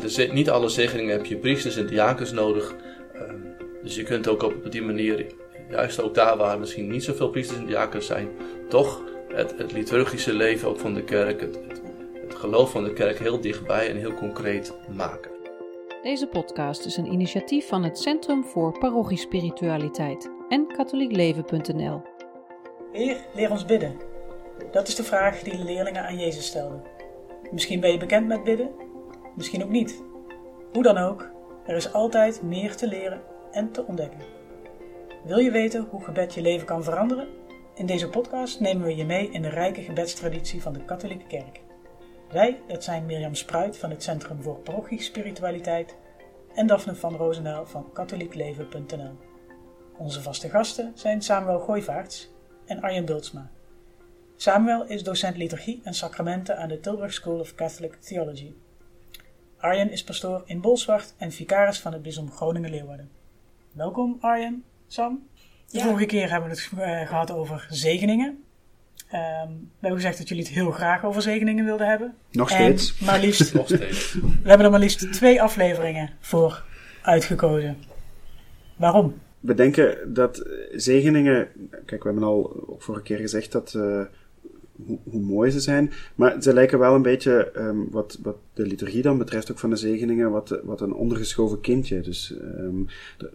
bij de, niet alle zegeningen heb je priesters en diakens nodig. Ehm, dus je kunt ook op die manier, juist ook daar waar misschien niet zoveel priesters en diakens zijn, toch het, het liturgische leven ook van de kerk, het, het, het geloof van de kerk heel dichtbij en heel concreet maken. Deze podcast is een initiatief van het Centrum voor Parochiespiritualiteit en katholiekleven.nl. Heer, leer ons bidden. Dat is de vraag die de leerlingen aan Jezus stelden. Misschien ben je bekend met bidden, misschien ook niet. Hoe dan ook, er is altijd meer te leren en te ontdekken. Wil je weten hoe gebed je leven kan veranderen? In deze podcast nemen we je mee in de rijke gebedstraditie van de katholieke kerk. Wij, dat zijn Mirjam Spruit van het Centrum voor Parochiespiritualiteit en Daphne van Roosendaal van katholiekleven.nl. Onze vaste gasten zijn Samuel Gooivaarts en Arjen Dultsma. Samuel is docent liturgie en sacramenten aan de Tilburg School of Catholic Theology. Arjen is pastoor in Bolsward en vicaris van het bisdom Groningen-Leeuwarden. Welkom Arjen, Sam. De vorige keer hebben we het uh, gehad over zegeningen. Um, we hebben gezegd dat jullie het heel graag over zegeningen wilden hebben. Nog steeds. En maar liefst, Nog steeds. We hebben er maar liefst twee afleveringen voor uitgekozen. Waarom? We denken dat zegeningen. Kijk, we hebben al ook vorige keer gezegd dat. Uh, hoe, hoe, mooi ze zijn. Maar ze lijken wel een beetje, um, wat, wat de liturgie dan betreft, ook van de zegeningen, wat, wat een ondergeschoven kindje. Dus um,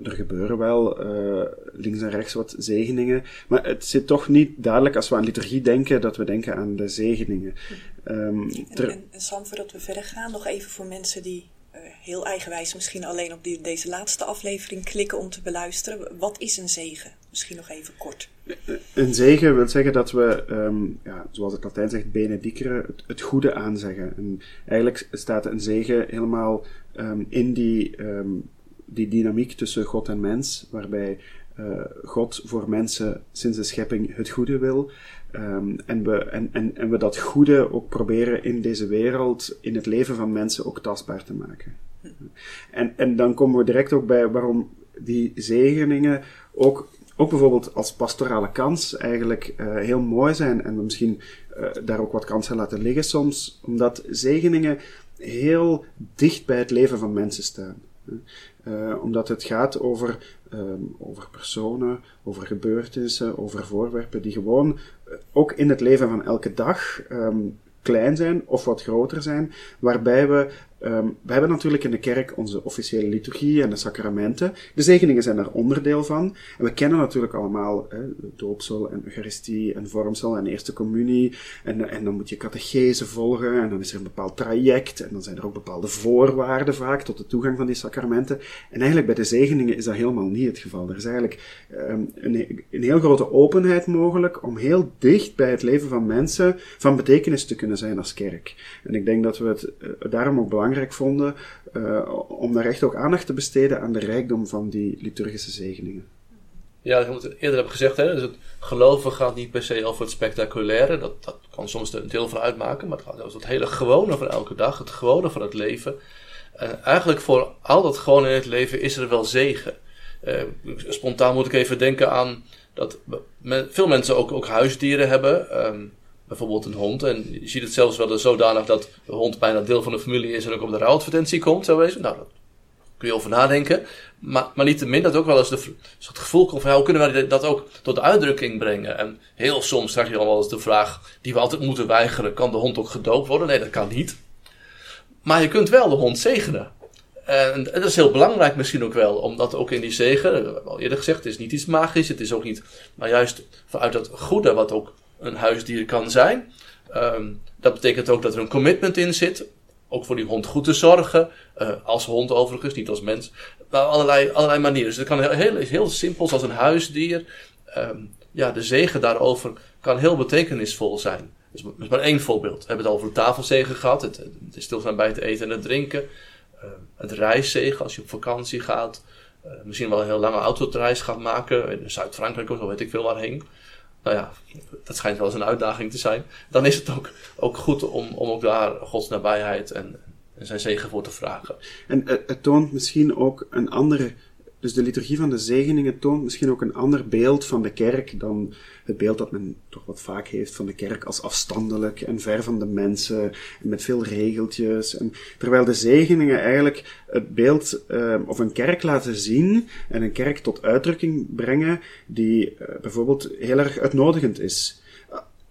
er gebeuren wel uh, links en rechts wat zegeningen. Maar het zit toch niet duidelijk als we aan liturgie denken, dat we denken aan de zegeningen. Um, en, en, en Sam, voordat we verder gaan, nog even voor mensen die uh, heel eigenwijs misschien alleen op die, deze laatste aflevering klikken om te beluisteren. Wat is een zegen? Misschien nog even kort. Een zegen wil zeggen dat we, um, ja, zoals het Latijn zegt, benedicere, het, het, goede aanzeggen. En eigenlijk staat een zegen helemaal um, in die, um, die dynamiek tussen God en mens, waarbij uh, God voor mensen sinds de schepping het goede wil. en, we, en, en, en we dat goede ook proberen in deze wereld, in het leven van mensen ook tastbaar te maken. En, en dan komen we direct ook bij waarom die zegeningen ook ook bijvoorbeeld als pastorale kans eigenlijk uh, heel mooi zijn en misschien uh, daar ook wat kansen laten liggen soms, omdat zegeningen heel dicht bij het leven van mensen staan. Uh, omdat het gaat over, um, over personen, over gebeurtenissen, over voorwerpen die gewoon ook in het leven van elke dag um, klein zijn of wat groter zijn, waarbij we Um, we hebben natuurlijk in de kerk onze officiële liturgie en de sacramenten. De zegeningen zijn daar onderdeel van. En we kennen natuurlijk allemaal hè, doopsel en eucharistie en vormsel en eerste communie. En, en dan moet je catechese volgen en dan is er een bepaald traject. En dan zijn er ook bepaalde voorwaarden vaak tot de toegang van die sacramenten. En eigenlijk bij de zegeningen is dat helemaal niet het geval. Er is eigenlijk um, een, een heel grote openheid mogelijk om heel dicht bij het leven van mensen van betekenis te kunnen zijn als kerk. En ik denk dat we het uh, daarom ook belangrijk belangrijk vonden uh, om daar echt ook aandacht te besteden aan de rijkdom van die liturgische zegeningen. Ja, ik eerder heb gezegd, hè, dus het geloven gaat niet per se over het spectaculaire. Dat, dat kan soms een deel van uitmaken, maar het gaat over het hele gewone van elke dag, het gewone van het leven. En eigenlijk voor al dat gewone in het leven is er wel zegen. Uh, spontaan moet ik even denken aan dat veel mensen ook, ook huisdieren hebben. Um, bijvoorbeeld een hond. En je ziet het zelfs wel zodanig dat de hond bijna deel van de familie is en ook op de rouwadvertentie komt, zo wezen. Nou, daar kun je over nadenken. Maar, maar niet te min dat ook wel eens de, gevoel komt van, hoe kunnen wij dat ook tot de uitdrukking brengen? En heel soms krijg je dan wel eens de vraag, die we altijd moeten weigeren, kan de hond ook gedoopt worden? Nee, dat kan niet. Maar je kunt wel de hond zegenen. En dat is heel belangrijk misschien ook wel, omdat ook in die zegen, we al eerder gezegd, het is niet iets magisch, het is ook niet, maar juist vanuit dat goede wat ook een huisdier kan zijn. Um, dat betekent ook dat er een commitment in zit. Ook voor die hond goed te zorgen. Uh, als hond overigens, niet als mens. Maar allerlei, allerlei manieren. Dus het kan heel, heel, heel simpel als een huisdier. Um, ja, de zegen daarover kan heel betekenisvol zijn. Dus, is maar één voorbeeld. We hebben het over de tafelsegen gehad. Het, het stilstaan bij het eten en het drinken. Uh, het reiszegen als je op vakantie gaat. Uh, misschien wel een heel lange autoreis gaat maken. In Zuid-Frankrijk of zo weet ik veel waarheen nou ja, dat schijnt wel eens een uitdaging te zijn. Dan is het ook, ook goed om, om ook daar Gods nabijheid en, zijn zegen voor te vragen. En het, het toont misschien ook een andere dus de liturgie van de zegeningen toont misschien ook een ander beeld van de kerk dan het beeld dat men toch wat vaak heeft van de kerk als afstandelijk en ver van de mensen en met veel regeltjes. En, terwijl de zegeningen eigenlijk het beeld uh, of een kerk laten zien en een kerk tot uitdrukking brengen die uh, bijvoorbeeld heel erg uitnodigend is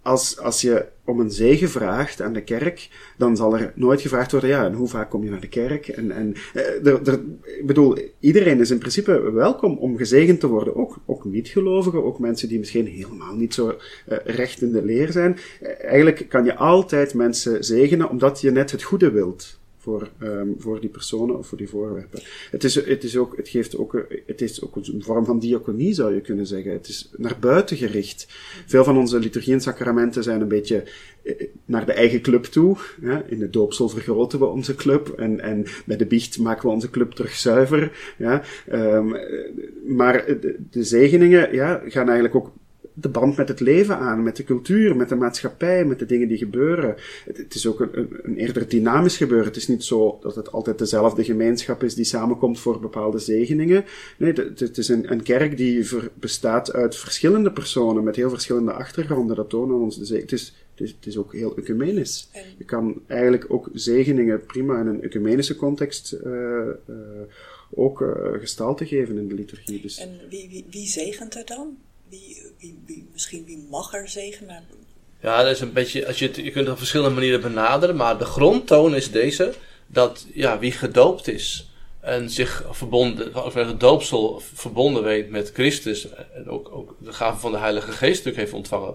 als, als je om een zegen vraagt aan de kerk, dan zal er nooit gevraagd worden, ja, en hoe vaak kom je naar de kerk? En, en eh, er, er, ik bedoel, iedereen is in principe welkom om gezegend te worden, ook, ook niet-gelovigen, ook mensen die misschien helemaal niet zo uh, recht in de leer zijn. Uh, eigenlijk kan je altijd mensen zegenen, omdat je net het goede wilt voor, um, voor die personen of voor die voorwerpen. Het, is, het, is ook, het, geeft ook, het is ook een vorm van diaconie, zou je kunnen zeggen. Het is naar buiten gericht. Veel van onze liturgie en sacramenten zijn een beetje eh, naar de eigen club toe. In de doopsel vergroten we onze club en, en bij de biecht maken we onze club terug zuiver. Ja? Um, maar de, de zegeningen ja, gaan eigenlijk ook de band met het leven aan, met de cultuur, met de maatschappij, met de dingen die gebeuren. Het, het is ook een, een, eerder dynamisch gebeuren. Het is niet zo dat het altijd dezelfde gemeenschap is die samenkomt voor bepaalde zegeningen. Nee, het, het is een, een, kerk die ver, bestaat uit verschillende personen met heel verschillende achtergronden. Dat tonen ons de zegen. Het is, het is, het is ook heel ecumenisch. Je kan eigenlijk ook zegeningen prima in een ecumenische context uh, uh, ook uh, gestalte geven in de liturgie. Dus. En wie, wie, wie zegent er dan? Wie, misschien wie mag er zegenen? Ja, dat is een beetje, als je, je kunt het op verschillende manieren benaderen, maar de grondtoon is deze, dat ja, wie gedoopt is en zich verbonden, of het doopsel verbonden weet met Christus en ook, ook de gave van de Heilige Geest natuurlijk heeft ontvangen,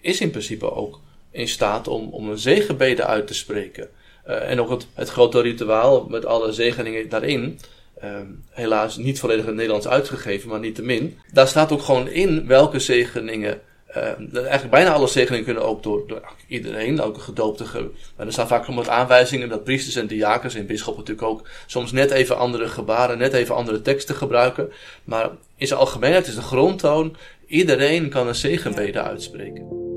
is in principe ook in staat om, om een zegenbede uit te spreken. Uh, en ook het, het grote rituaal met alle zegeningen daarin, Um, helaas niet volledig in het Nederlands uitgegeven, maar niet te min. Daar staat ook gewoon in welke zegeningen. Uh, eigenlijk bijna alle zegeningen kunnen ook door, door iedereen, elke gedoopte. Ge maar er staan vaak wat aanwijzingen dat priesters en diakens en bisschoppen natuurlijk ook soms net even andere gebaren, net even andere teksten gebruiken. Maar in zijn algemeenheid is de grondtoon: iedereen kan een zegenbede uitspreken.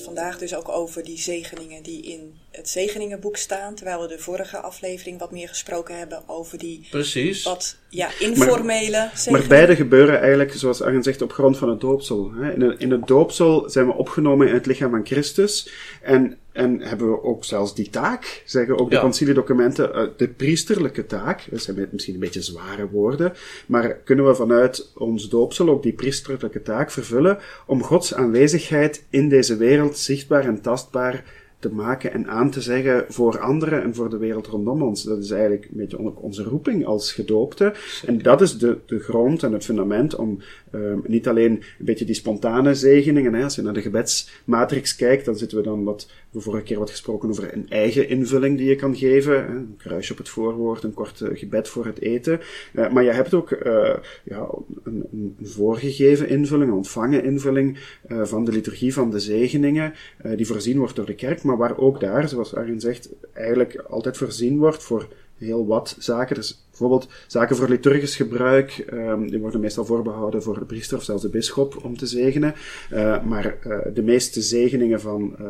Vandaag dus ook over die zegeningen die in het zegeningenboek staan. Terwijl we de vorige aflevering wat meer gesproken hebben over die Precies. wat ja, informele maar, zegeningen. Maar beide gebeuren eigenlijk, zoals Arjen zegt, op grond van het doopsel. In, in het doopsel zijn we opgenomen in het lichaam van Christus. En en hebben we ook zelfs die taak, zeggen ook de ja. conciliedocumenten, uh, de priesterlijke taak. Dat zijn misschien een beetje zware woorden, maar kunnen we vanuit ons doopsel ook die priesterlijke taak vervullen om Gods aanwezigheid in deze wereld zichtbaar en tastbaar te maken en aan te zeggen voor anderen en voor de wereld rondom ons. Dat is eigenlijk een beetje onze roeping als gedoopte. En dat is de, de grond en het fundament om um, niet alleen een beetje die spontane zegeningen, hè, als je naar de gebedsmatrix kijkt, dan zitten we dan wat, we vorige keer wat gesproken over een eigen invulling die je kan geven, hè, een kruisje op het voorwoord, een kort gebed voor het eten. Uh, maar je hebt ook uh, ja, een, een, voorgegeven invulling, een ontvangen invulling van de liturgie van de zegeningen, die voorzien wordt door de kerk, maar waar ook daar, zoals Arjen zegt, eigenlijk altijd voorzien wordt voor heel wat zaken. Dus bijvoorbeeld zaken voor liturgisch gebruik, um, die worden meestal voorbehouden voor de priester of zelfs de bisschop om te zegenen. Uh, maar uh, de meeste zegeningen van, uh,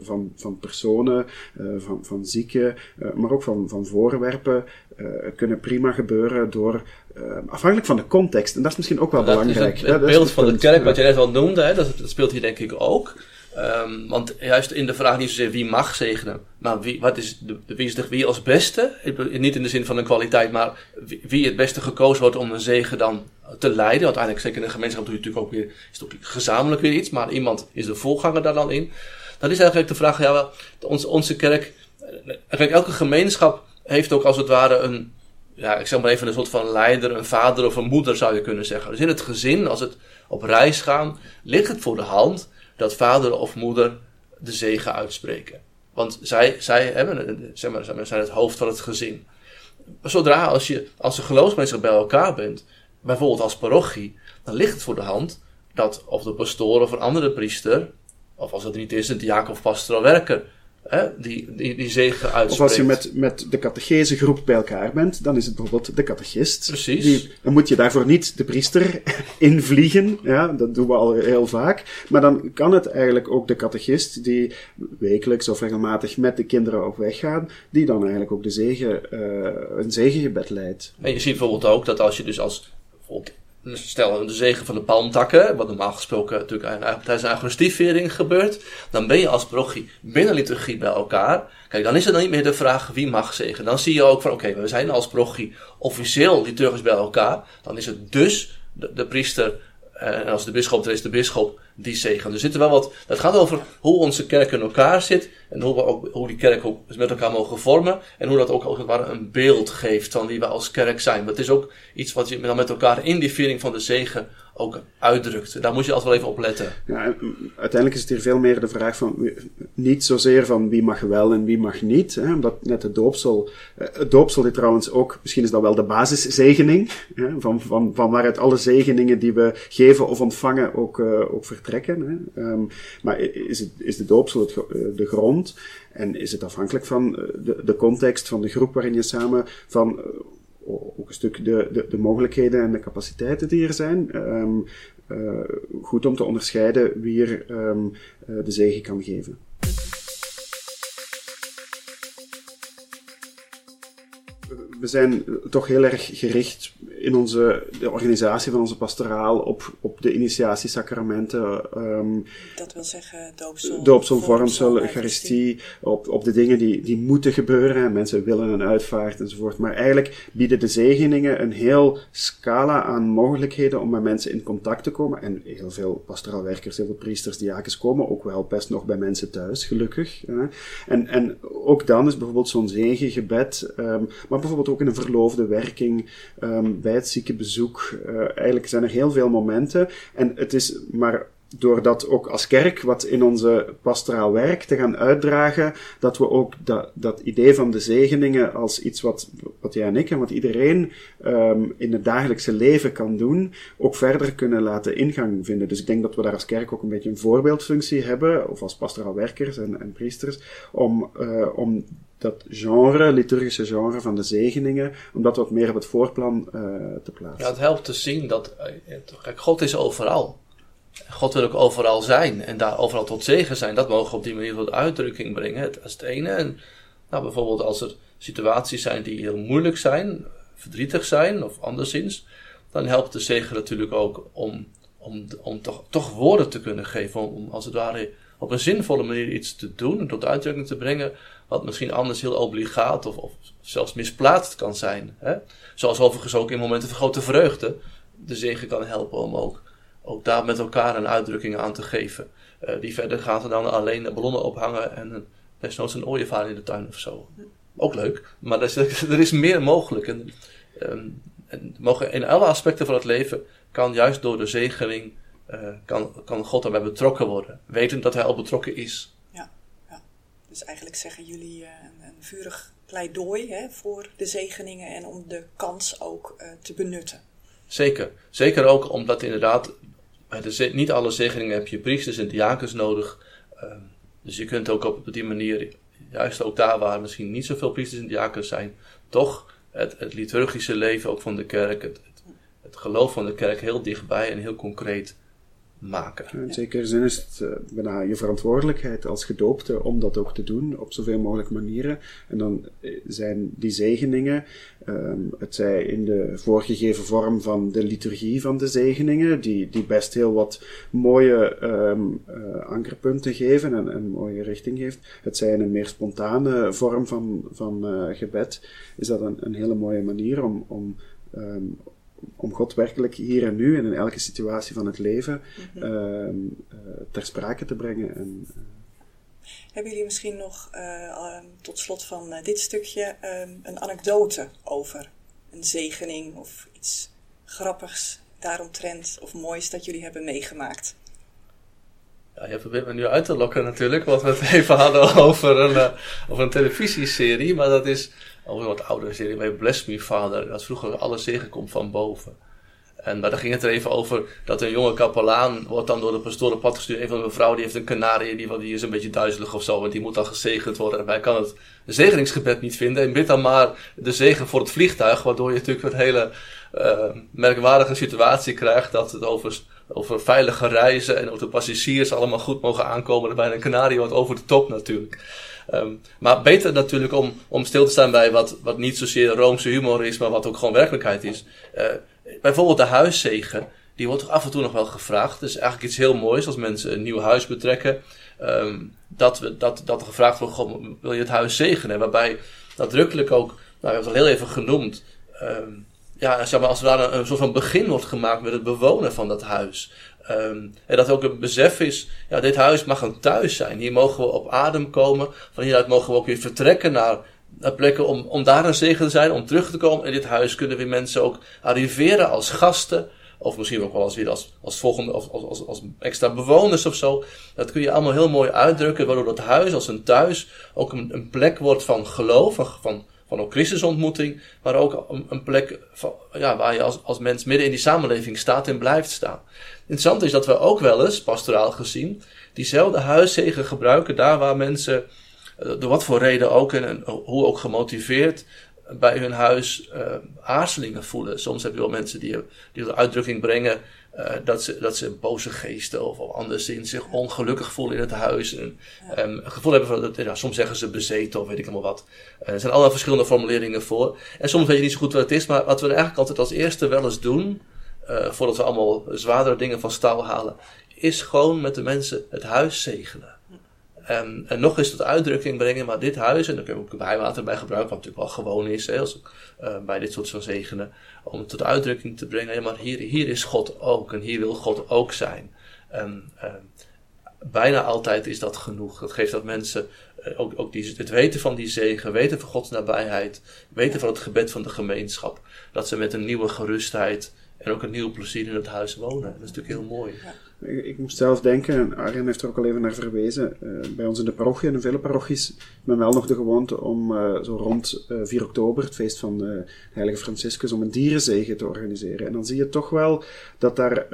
van, van personen, van, van zieken, maar ook van, van voorwerpen, kunnen prima gebeuren door afhankelijk van de context. En dat is misschien ook wel dat belangrijk. Is het, het beeld van de kerk, wat je net al noemde, hè, dat, dat speelt hier denk ik ook. Um, want juist in de vraag niet zozeer wie mag zegenen, maar wie, wat is de, wie is de, wie als beste, niet in de zin van een kwaliteit, maar wie, het beste gekozen wordt om een zegen dan te leiden. Uiteindelijk, zeker in de gemeenschap, doe je natuurlijk ook weer, is het ook gezamenlijk weer iets, maar iemand is de voorganger daar dan in. Dan is eigenlijk de vraag, ja, onze, onze kerk, kijk, elke gemeenschap heeft ook als het ware een, ja, ik zeg maar even een soort van leider, een vader of een moeder zou je kunnen zeggen. Dus in het gezin, als het op reis gaan, ligt het voor de hand dat vader of moeder de zegen uitspreken. Want zij, zij, hebben, zeg maar, zijn het hoofd van het gezin. Zodra als je als een geloofsgemeenschap bij elkaar bent, bijvoorbeeld als parochie, dan ligt het voor de hand dat of de pastoor of een andere priester, of als het niet is, een diaken of pastoraal werker, die, die, die zegen uitspreekt. Of als je met, met de catechesegroep bij elkaar bent, dan is het bijvoorbeeld de catechist. Precies. Die, dan moet je daarvoor niet de priester invliegen, ja, dat doen we al heel vaak. Maar dan kan het eigenlijk ook de catechist, die wekelijks of regelmatig met de kinderen op weg gaat, die dan eigenlijk ook de zegen, uh, een zegengebed leidt. En je ziet bijvoorbeeld ook dat als je dus als bijvoorbeeld stel de zegen van de palmtakken, wat normaal gesproken natuurlijk tijdens een Eucharistievering gebeurt, dan ben je als parochie binnen liturgie bij elkaar. Kijk, dan is het dan niet meer de vraag wie mag zegen. Dan zie je ook van, oké, we zijn als parochie officieel liturgisch bij elkaar. Dan is het dus de, priester, en als de bisschop er is, de bisschop die zegen. Er zit wel wat, het gaat over hoe onze kerk in elkaar zit en hoe, we ook, hoe die kerk ook met elkaar mogen vormen en hoe dat ook als het ware een beeld geeft van wie we als kerk zijn. Dat is ook iets wat je dan met elkaar in die viering van de zegen ook uitdrukt. Daar moet je altijd wel even op letten. Ja, uiteindelijk is het hier veel meer de vraag van, niet zozeer van wie mag wel en wie mag niet, hè, omdat net het doopsel, eh, het doopsel dit trouwens ook, misschien is dat wel de basiszegening, hè, van, van, van waaruit alle zegeningen die we geven of ontvangen ook, uh, ook vertrekken. Hè. Um, maar is, het, is de doopsel het, eh, de grond en is het afhankelijk van de, de context van de groep waarin je samen van ook een stuk de, de, de, mogelijkheden en de capaciteiten die er zijn. Um, uh, goed om te onderscheiden wie er um, uh, de zegen kan geven. we zijn toch heel erg gericht in onze, de organisatie van onze pastoraal op, op de initiatiesacramenten. Um, dat wil zeggen doopsel, doopsel vormsel, eucharistie, op, op de dingen die, die moeten gebeuren. Mensen willen een uitvaart enzovoort. Maar eigenlijk bieden de zegeningen een heel scala aan mogelijkheden om met mensen in contact te komen. En heel veel pastoraal werkers, heel veel priesters, diakens komen ook wel best nog bij mensen thuis, gelukkig. En, en ook dan is bijvoorbeeld zo'n zegengebed, um, maar bijvoorbeeld ook in een verloofde werking, um, bij het ziekenbezoek. Uh, eigenlijk zijn er heel veel momenten. En het is maar door dat ook als kerk, wat in onze pastoraal werk, te gaan uitdragen, dat we ook dat, dat idee van de zegeningen als iets wat, wat jij en ik en wat iedereen um, in het dagelijkse leven kan doen, ook verder kunnen laten ingang vinden. Dus ik denk dat we daar als kerk ook een beetje een voorbeeldfunctie hebben, of als pastoraal werkers en, en priesters, om, uh, om dat genre, liturgische genre van de zegeningen, om dat wat meer op het voorplan uh, te plaatsen. Ja, het helpt te zien dat, kijk, God is overal. God wil ook overal zijn en daar overal tot zegen zijn. Dat mogen we op die manier tot uitdrukking brengen. Dat is het ene. En nou, bijvoorbeeld als er situaties zijn die heel moeilijk zijn, verdrietig zijn of anderszins, dan helpt de zegen natuurlijk ook om, om, om toch, toch woorden te kunnen geven. Om, als het ware op een zinvolle manier iets te doen, tot uitdrukking te brengen, wat misschien anders heel obligaat of, of zelfs misplaatst kan zijn. Hè? Zoals overigens ook in momenten van grote vreugde de zegen kan helpen om ook ook daar met elkaar een uitdrukking aan te geven. Uh, die verder gaat dan alleen ballonnen ophangen en een, desnoods een ooievaar in de tuin of zo. Ook leuk, maar er is, er is meer mogelijk. En, um, en mogen in alle aspecten van het leven kan juist door de zegening uh, kan, kan God daarbij betrokken worden. Wetend dat hij al betrokken is. Dus eigenlijk zeggen jullie uh, een, een, vurig pleidooi hè, voor de zegeningen en om de kans ook te benutten. Zeker. Zeker ook omdat inderdaad niet alle zegeningen heb je priesters en diakens nodig. Ehm, dus je kunt ook op die manier, juist ook daar waar misschien niet zoveel priesters en diakens zijn, toch het, het liturgische leven ook van de kerk, het, het, geloof van de kerk heel dichtbij en heel concreet maken. In zekere zin is het uh, bijna je verantwoordelijkheid als gedoopte om dat ook te doen op zoveel mogelijk manieren. En dan eh, zijn die zegeningen, um, het zij in de voorgegeven vorm van de liturgie van de zegeningen, die, die best heel wat mooie um, uh, ankerpunten geven en een mooie richting geeft. Het zij in een meer spontane vorm van, van gebed, is dat een, een hele mooie manier om, om um, om God werkelijk hier en nu en in elke situatie van het leven mm -hmm. uh, ter sprake te brengen. En, uh... Hebben jullie misschien nog uh, tot slot van dit stukje ehm, een anekdote over een zegening of iets grappigs daaromtrent of moois dat jullie hebben meegemaakt? Ja, je probeert me nu uit te lokken natuurlijk, wat we het even hadden over een, over een televisieserie, maar dat is over een wat oudere serie bij Bless Me Father. Dat vroeger alle zegen komt van boven. En maar dan ging het er even over dat een jonge kapelaan wordt dan door de pastoren pad gestuurd. Een van de vrouwen die heeft een kanarie, die, die is een beetje duizelig of zo. En die moet dan gezegend worden. En hij kan het zegeningsgebed niet vinden. En bid dan maar de zegen voor het vliegtuig. Waardoor je natuurlijk een hele uh, merkwaardige situatie krijgt. Dat het over, over veilige reizen en ook de passagiers allemaal goed mogen aankomen. En bij een kanarie wordt over de top natuurlijk. Um, maar beter natuurlijk om, om stil te staan bij wat, wat niet zozeer roomse humor is, maar wat ook gewoon werkelijkheid is. Uh, bijvoorbeeld de huiszegen, die wordt af en toe nog wel gevraagd. Het is eigenlijk iets heel moois als mensen een nieuw huis betrekken. Um, dat, we, dat, dat er gevraagd wordt, wil je het huis zegenen? Waarbij nadrukkelijk ook, nou, we hebben het al heel even genoemd, um, ja, maar, als er een, soort van begin wordt gemaakt met het bewonen van dat huis. Um, en dat ook een besef is, ja, dit huis mag een thuis zijn. Hier mogen we op adem komen. Van hieruit mogen we ook weer vertrekken naar, plekken om, om daar een zegen te zijn, om terug te komen. In dit huis kunnen weer mensen ook arriveren als gasten. Of misschien ook wel als weer als, als volgende, als, als, als extra bewoners of zo. Dat kun je allemaal heel mooi uitdrukken, waardoor dat huis als een thuis ook een, een plek wordt van geloof, van, van ook Christusontmoeting, maar ook een, plek van, ja, waar je als, als mens midden in die samenleving staat en blijft staan. Interessant is dat we ook wel eens, pastoraal gezien, diezelfde huiszegen gebruiken daar waar mensen, eh, door wat voor reden ook en, hoe ook gemotiveerd, bij hun huis uh, aarzelingen voelen. Soms heb je wel mensen die, die de uitdrukking brengen uh, dat, ze, dat ze boze geesten of, of anderszins zich ongelukkig voelen in het huis. En um, een gevoel hebben van, dat, ja, soms zeggen ze bezeten of weet ik allemaal wat. Uh, er zijn allerlei verschillende formuleringen voor. En soms weet je niet zo goed wat het is, maar wat we eigenlijk altijd als eerste wel eens doen, uh, voordat we allemaal zwaardere dingen van staal halen, is gewoon met de mensen het huis zegenen. En, en nog eens tot uitdrukking brengen, maar dit huis, en daar kun je ook bijwater bij gebruiken, wat natuurlijk wel gewoon is, hè, als, uh, bij dit soort van zegenen, om het tot uitdrukking te brengen, ja, maar hier, hier is God ook, en hier wil God ook zijn. En uh, bijna altijd is dat genoeg. Dat geeft dat mensen uh, ook, ook die, het weten van die zegen, weten van Gods nabijheid, weten van het gebed van de gemeenschap, dat ze met een nieuwe gerustheid en ook een nieuw plezier in het huis wonen. Dat is natuurlijk heel mooi. Ja. Ik, moest zelf denken, en Arjen heeft er ook al even naar verwezen, uh, bij ons in de parochie en in vele parochies men wel nog de gewoonte om uh, zo rond uh, 4 oktober, het feest van heilige Franciscus, om een dierenzegen te organiseren. En dan zie je toch wel dat daar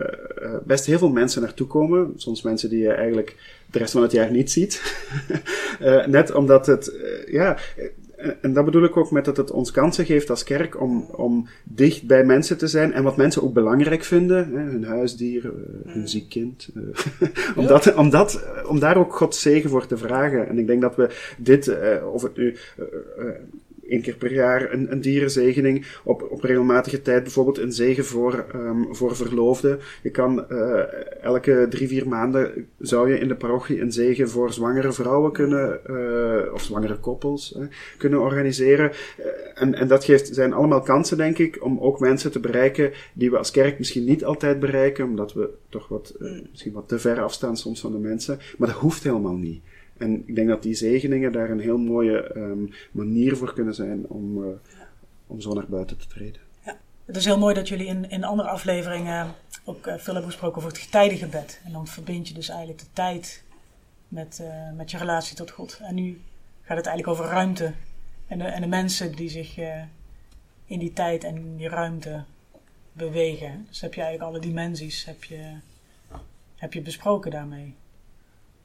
best heel veel mensen naartoe komen. Soms mensen die je eigenlijk de rest van het jaar niet ziet. net omdat het, ja, en dat bedoel ik ook met dat het ons kansen geeft als kerk om, om dicht bij mensen te zijn en wat mensen ook belangrijk vinden, hè, hun huisdier, uh, hun ziek kind, uh, om, ja. dat, om, dat, om daar ook Gods zegen voor te vragen. En ik denk dat we dit, of het nu één keer per jaar een, een dierenzegening. Op, op regelmatige tijd bijvoorbeeld een zegen voor, um, voor verloofden. Je kan uh, elke drie, vier maanden zou je in de parochie een zegen voor zwangere vrouwen kunnen, uh, of zwangere koppels, uh, kunnen organiseren. en, en dat geeft, zijn allemaal kansen, denk ik, om ook mensen te bereiken die we als kerk misschien niet altijd bereiken, omdat we toch wat, misschien wat te ver afstaan soms van de mensen. Maar dat hoeft helemaal niet. En ik denk dat die zegeningen daar een heel mooie um, manier voor kunnen zijn om, ja. om zo naar buiten te treden. Ja. Het is heel mooi dat jullie in, in andere afleveringen ook uh, veel hebben gesproken over het getijdengebed. En dan verbind je dus eigenlijk de tijd met, met je relatie tot God. En nu gaat het eigenlijk over ruimte. En de, en de mensen die zich in die tijd en die ruimte bewegen. Dus heb je eigenlijk alle dimensies heb je, heb je besproken daarmee.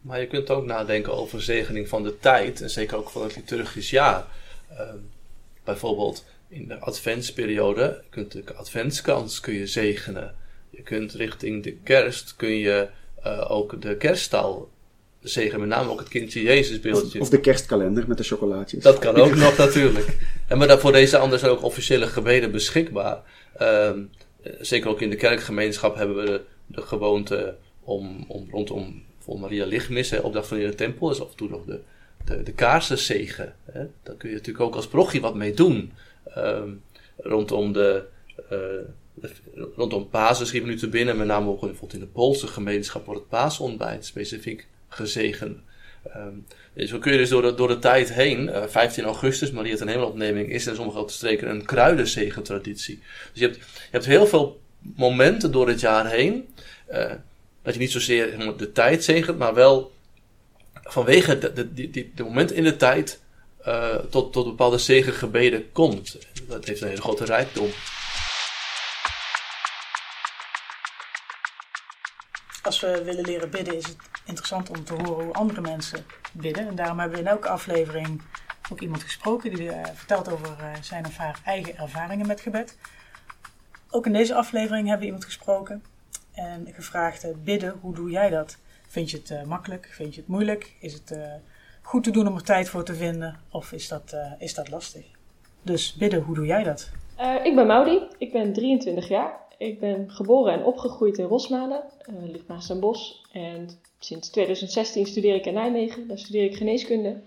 Maar je kunt ook nadenken over zegening van de tijd en zeker ook van het liturgisch jaar. Uh, bijvoorbeeld in de adventsperiode je kunt de adventskans kun je zegenen. Je kunt richting de kerst kun je uh, ook de kerststal zegenen, met name ook het kindje Jezus beeldje. Of de kerstkalender met de chocolaatjes. Dat kan ook nog natuurlijk. En maar voor deze anderen ook officiële gebeden beschikbaar. Uh, zeker ook in de kerkgemeenschap hebben we de, de gewoonte om, om rondom voor Maria Lichtmis, hè, opdracht van de tempel, is af en toe nog de, de, de kaarsenzegen. Hè. Daar kun je natuurlijk ook als prochie wat mee doen. Um, rondom de, uh, rondom Pasen schiet nu te binnen, met name ook bijvoorbeeld in de Poolse gemeenschap wordt het paasontbijt specifiek gezegend. Um, dus zo kun je dus door de, door de tijd heen, uh, 15 augustus, Maria ten Hemelopneming, is in sommige streken een kruidenzegentraditie. Dus je hebt, je hebt heel veel momenten door het jaar heen. Uh, dat je niet zozeer de tijd zegent, maar wel vanwege de, de, moment in de tijd uh, tot, tot bepaalde zegengebeden komt. Dat heeft een hele grote rijkdom. als we willen leren bidden, is het interessant om te horen hoe andere mensen bidden. En daarom hebben we in elke aflevering ook iemand gesproken die uh, vertelt over uh, zijn of haar eigen ervaringen met gebed. Ook in deze aflevering hebben we iemand gesproken en gevraagd: uh, bidden, hoe doe jij dat? Vind je het makkelijk? Vind je het moeilijk? Is het goed te doen om er tijd voor te vinden? Of is dat, is dat lastig? Dus bidden, hoe doe jij dat? ik ben Maudi, ik ben 23 jaar. Ik ben geboren en opgegroeid in Rosmalen, uh, ligt naast een bos. En sinds 2016 studeer ik in Nijmegen, daar studeer ik geneeskunde.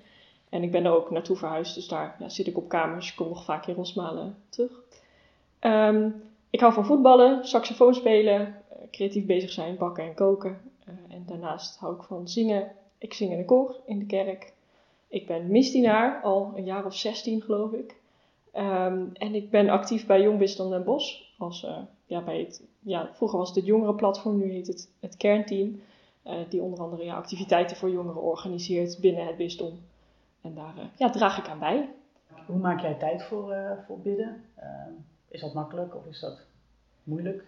En ik ben er ook naartoe verhuisd, dus daar ja, zit ik op kamers. Ik kom nog vaak in Rosmalen terug. Um, ik hou van voetballen, saxofoon spelen, creatief bezig zijn, bakken en koken. Uh, en daarnaast hou ik van zingen. Ik zing in de koor in de kerk. Ik ben misdienaar, al een jaar of 16 geloof ik. Um, en ik ben actief bij Jong Bisdom Den Bosch. Als, uh, ja, ja, vroeger was het het jongerenplatform, nu heet het het kernteam. Uh, die onder andere ja, activiteiten voor jongeren organiseert binnen het bisdom. En daar ja, draag ik aan bij. Hoe maak jij tijd voor, voor bidden? is dat makkelijk of is dat moeilijk?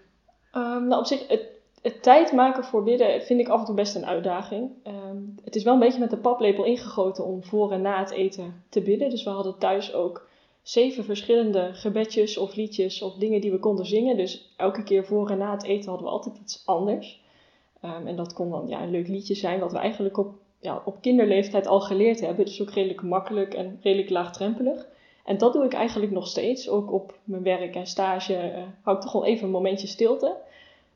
Um, nou, op zich, het, het tijd maken voor bidden vind ik af en toe best een uitdaging. Um, het is wel een beetje met de paplepel ingegoten om voor en na het eten te bidden. Dus we hadden thuis ook zeven verschillende gebedjes of liedjes of dingen die we konden zingen. Dus elke keer voor en na het eten hadden we altijd iets anders. Um, en dat kon dan ja, een leuk liedje zijn wat we eigenlijk op, ja, op kinderleeftijd al geleerd hebben. Dus ook redelijk makkelijk en redelijk laagdrempelig. En dat doe ik eigenlijk nog steeds. Ook op mijn werk en stage uh, hou ik toch wel even een momentje stilte.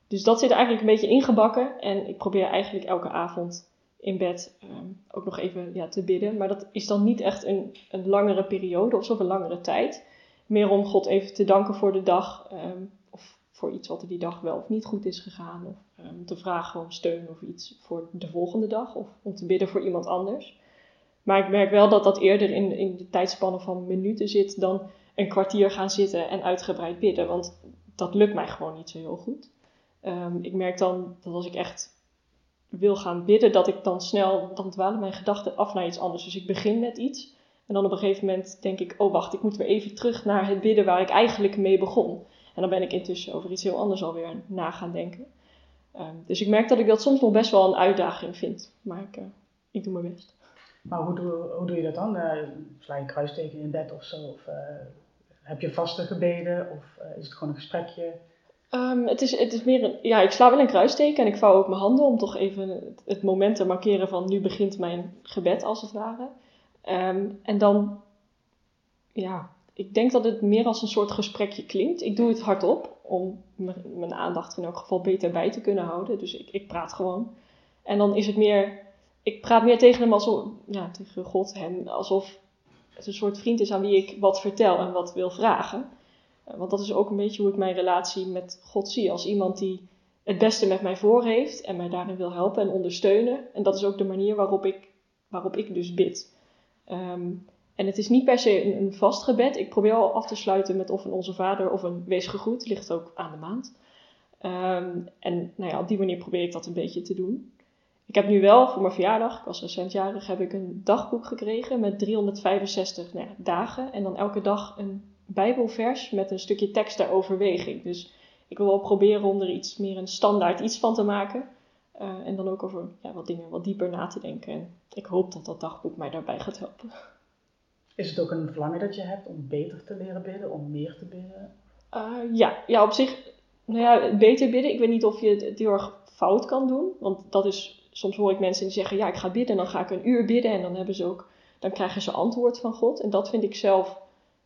Dus dat zit eigenlijk een beetje ingebakken. En ik probeer eigenlijk elke avond in bed um, ook nog even ja, te bidden. Maar dat is dan niet echt een, een langere periode of zo, een langere tijd. Meer om God even te danken voor de dag. Um, of voor iets wat er die dag wel of niet goed is gegaan. Of um, te vragen om steun of iets voor de volgende dag. Of om te bidden voor iemand anders. Maar ik merk wel dat dat eerder in, in de tijdspannen van minuten zit dan een kwartier gaan zitten en uitgebreid bidden. Want dat lukt mij gewoon niet zo heel goed. ik merk dan dat als ik echt wil gaan bidden, dat ik dan snel, dan dwalen mijn gedachten af naar iets anders. Dus ik begin met iets. En dan op een gegeven moment denk ik, oh wacht, ik moet weer even terug naar het bidden waar ik eigenlijk mee begon. En dan ben ik intussen over iets heel anders alweer na gaan denken. Um, dus ik merk dat ik dat soms nog best wel een uitdaging vind. Maar ik, ik doe mijn best. Maar hoe doe, hoe doe je dat dan? Uh, sla je een kruisteken in bed of zo? Of uh, heb je vaste gebeden? Of is het gewoon een gesprekje? Um, het, is, het is meer ja, ik sla wel een kruisteken en ik vouw ook mijn handen om toch even het, moment te markeren van nu begint mijn gebed als het ware. Um, en dan, ja, ik denk dat het meer als een soort gesprekje klinkt. Ik doe het hardop om mijn aandacht in elk geval beter bij te kunnen houden. Dus ik, ik praat gewoon. En dan is het meer, ik praat meer tegen hem alsof, ja, tegen God, hem, alsof het een soort vriend is aan wie ik wat vertel en wat wil vragen. Eh, want dat is ook een beetje hoe ik mijn relatie met God zie. Als iemand die het beste met mij voor heeft en mij daarin wil helpen en ondersteunen. En dat is ook de manier waarop ik, waarop ik dus bid. Um, en het is niet per se een, vast gebed. Ik probeer al af te sluiten met of een Onze Vader of een Wees gegroet. Ligt ook aan de maand. Um, en nou ja, op die manier probeer ik dat een beetje te doen. Ik heb nu wel voor mijn verjaardag, ik was recentjarig, heb ik een dagboek gekregen met 365 nou ja, dagen. En dan elke dag een Bijbelvers met een stukje tekst ter overweging. Dus ik wil wel proberen om er iets meer een standaard iets van te maken. Uh, en dan ook over ja, wat dingen wat dieper na te denken. En ik hoop dat dat dagboek mij daarbij gaat helpen. Is het ook een verlangen dat je hebt om beter te leren bidden, om meer te bidden? Uh, ja. ja, op zich, nou ja, beter bidden. Ik weet niet of je het heel erg fout kan doen. Want dat is, soms hoor ik mensen die zeggen, ja, ik ga bidden. En dan ga ik een uur bidden en dan hebben ze ook, dan krijgen ze antwoord van God. En dat vind ik zelf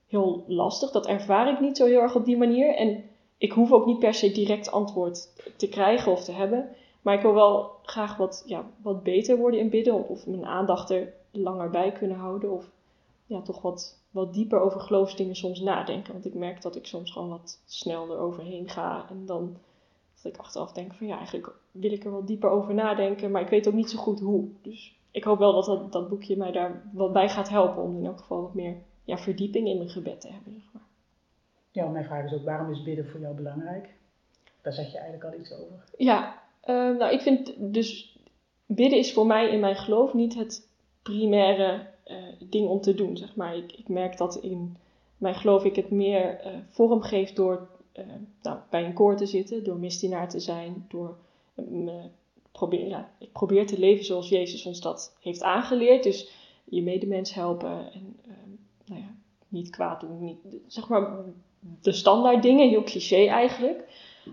heel lastig. Dat ervaar ik niet zo heel erg op die manier. En ik hoef ook niet per se direct antwoord te krijgen of te hebben. Maar ik wil wel graag wat, ja, wat beter worden in bidden. Of mijn aandacht er langer bij kunnen houden. Of ja, toch wat, wat dieper over geloofsdingen soms nadenken. Want ik merk dat ik soms gewoon wat snel eroverheen ga. En dan dat ik achteraf denk van ja, eigenlijk wil ik er wat dieper over nadenken. Maar ik weet ook niet zo goed hoe. Dus ik hoop wel dat dat, dat boekje mij daar wat bij gaat helpen. Om in elk geval wat meer ja, verdieping in mijn gebed te hebben. Zeg maar. Ja, mijn vraag is ook, waarom is bidden voor jou belangrijk? Daar zeg je eigenlijk al iets over. Ja, uh, nou ik vind dus, bidden is voor mij in mijn geloof niet het primaire uh, ding om te doen, zeg maar. Ik, ik merk dat in mijn geloof ik het meer uh, vorm geef door nou, bij een koor te zitten, door misdienaar te zijn, door me probeer, ja, ik probeer te leven zoals Jezus ons dat heeft aangeleerd. Dus je medemens helpen en ehm, nou ja, niet kwaad doen. Niet, zeg maar de standaard dingen, heel cliché eigenlijk.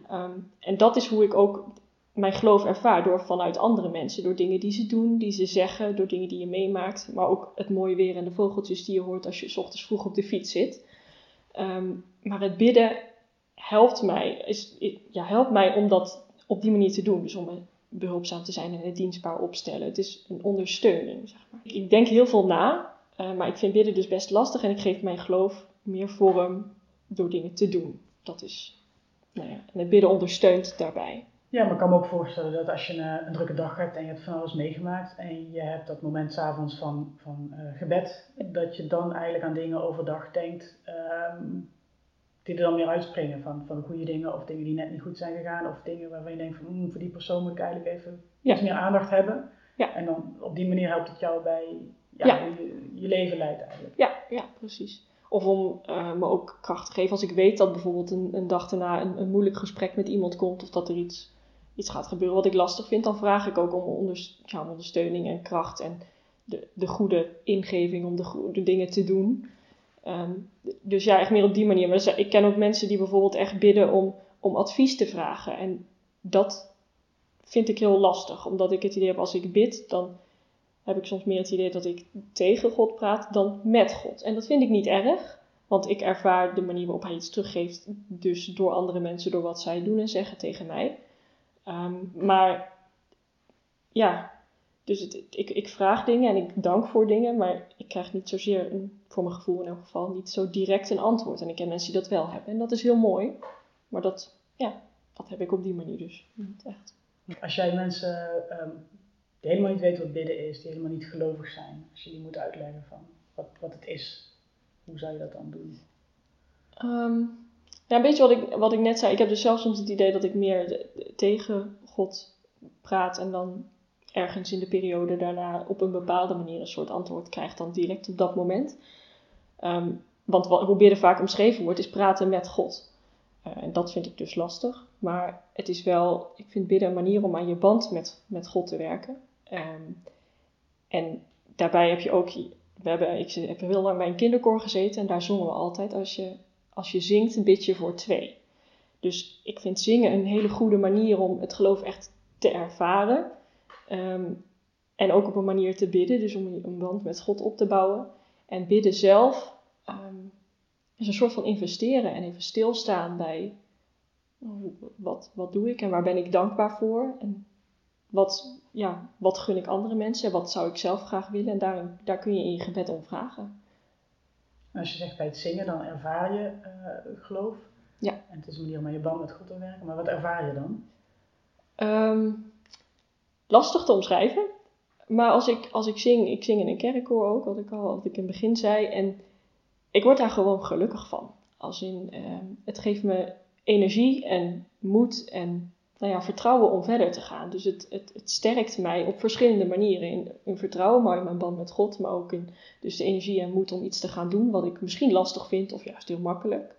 Ehm, en dat is hoe ik ook mijn geloof ervaar door vanuit andere mensen. Door dingen die ze doen, die ze zeggen, door dingen die je meemaakt. Maar ook het mooie weer en de vogeltjes die je hoort als je s ochtends vroeg op de fiets zit. Ehm, maar het bidden helpt mij, is, ja, helpt mij om dat op die manier te doen. Dus om behulpzaam te zijn en het dienstbaar opstellen. Het is een ondersteuning, zeg maar. Ik denk heel veel na, uh, maar ik vind bidden dus best lastig. En ik geef mijn geloof meer vorm door dingen te doen. Dat is, nou ja, en het bidden ondersteunt daarbij. Ja, maar ik kan me ook voorstellen dat als je een, een, drukke dag hebt en je hebt van alles meegemaakt en je hebt dat moment s'avonds van, van uh, gebed, dat je dan eigenlijk aan dingen overdag denkt um, die er dan meer uitspringen van, van goede dingen of dingen die net niet goed zijn gegaan of dingen waarvan je denkt van mm, voor die persoon moet ik eigenlijk even iets meer aandacht hebben. Ja. En dan op die manier helpt het jou bij ja, ja. Je, je, leven leidt eigenlijk. Ja, ja precies. Of om uh, me ook kracht te geven als ik weet dat bijvoorbeeld een, een dag daarna een, een moeilijk gesprek met iemand komt of dat er iets iets gaat gebeuren wat ik lastig vind, dan vraag ik ook om, ja, ondersteuning en kracht en de, de goede ingeving om de goede dingen te doen. Ehm, dus ja, echt meer op die manier. Maar ik ken ook mensen die bijvoorbeeld echt bidden om, om advies te vragen. En dat vind ik heel lastig, omdat ik het idee heb als ik bid, dan heb ik soms meer het idee dat ik tegen God praat dan met God. En dat vind ik niet erg, want ik ervaar de manier waarop hij iets teruggeeft, dus door andere mensen, door wat zij doen en zeggen tegen mij. Ehm, maar ja, dus het, ik, ik vraag dingen en ik dank voor dingen, maar ik krijg niet zozeer, een, voor mijn gevoel in elk geval, niet zo direct een antwoord. En ik ken mensen die dat wel hebben en dat is heel mooi. Maar dat, ja, dat heb ik op die manier dus niet echt. Als jij mensen um, die helemaal niet weten wat bidden is, die helemaal niet gelovig zijn, als je die moet uitleggen van wat, wat het is, hoe zou je dat dan doen? Um, ja, een beetje wat ik, wat ik net zei. Ik heb dus zelf soms het idee dat ik meer tegen God praat en dan ergens in de periode daarna op een bepaalde manier een soort antwoord krijg dan direct op dat moment. Um, want wat, hoe bidden vaak omschreven wordt, is praten met God. Uh, en dat vind ik dus lastig. Maar het is wel, ik vind bidden een manier om aan je band met, met God te werken. Um, en daarbij heb je ook, we hebben, ik heb heel lang bij een kinderkoor gezeten en daar zongen we altijd als je als je zingt, een beetje voor twee. Dus ik vind zingen een hele goede manier om het geloof echt te ervaren. Ehm, en ook op een manier te bidden, dus om een band met God op te bouwen. En bidden zelf ehm, is een soort van investeren en even stilstaan bij wat, wat doe ik en waar ben ik dankbaar voor. En wat, ja, wat gun ik andere mensen en wat zou ik zelf graag willen. En daar, daar kun je in je gebed om vragen als je zegt bij het zingen, dan ervaar je uh, geloof. Ja. En het is een manier om aan je band met God te werken. Maar wat ervaar je dan? Um, lastig te omschrijven. Maar als ik, als ik zing, ik zing in een kerkkoor ook, wat ik al wat ik in het begin zei. En ik word daar gewoon gelukkig van. Als in, uh, het geeft me energie en moed en nou ja, vertrouwen om verder te gaan. Dus het, het, het sterkt mij op verschillende manieren. In, in vertrouwen, maar in mijn band met God, maar ook in dus de energie en moed om iets te gaan doen wat ik misschien lastig vind of juist heel makkelijk.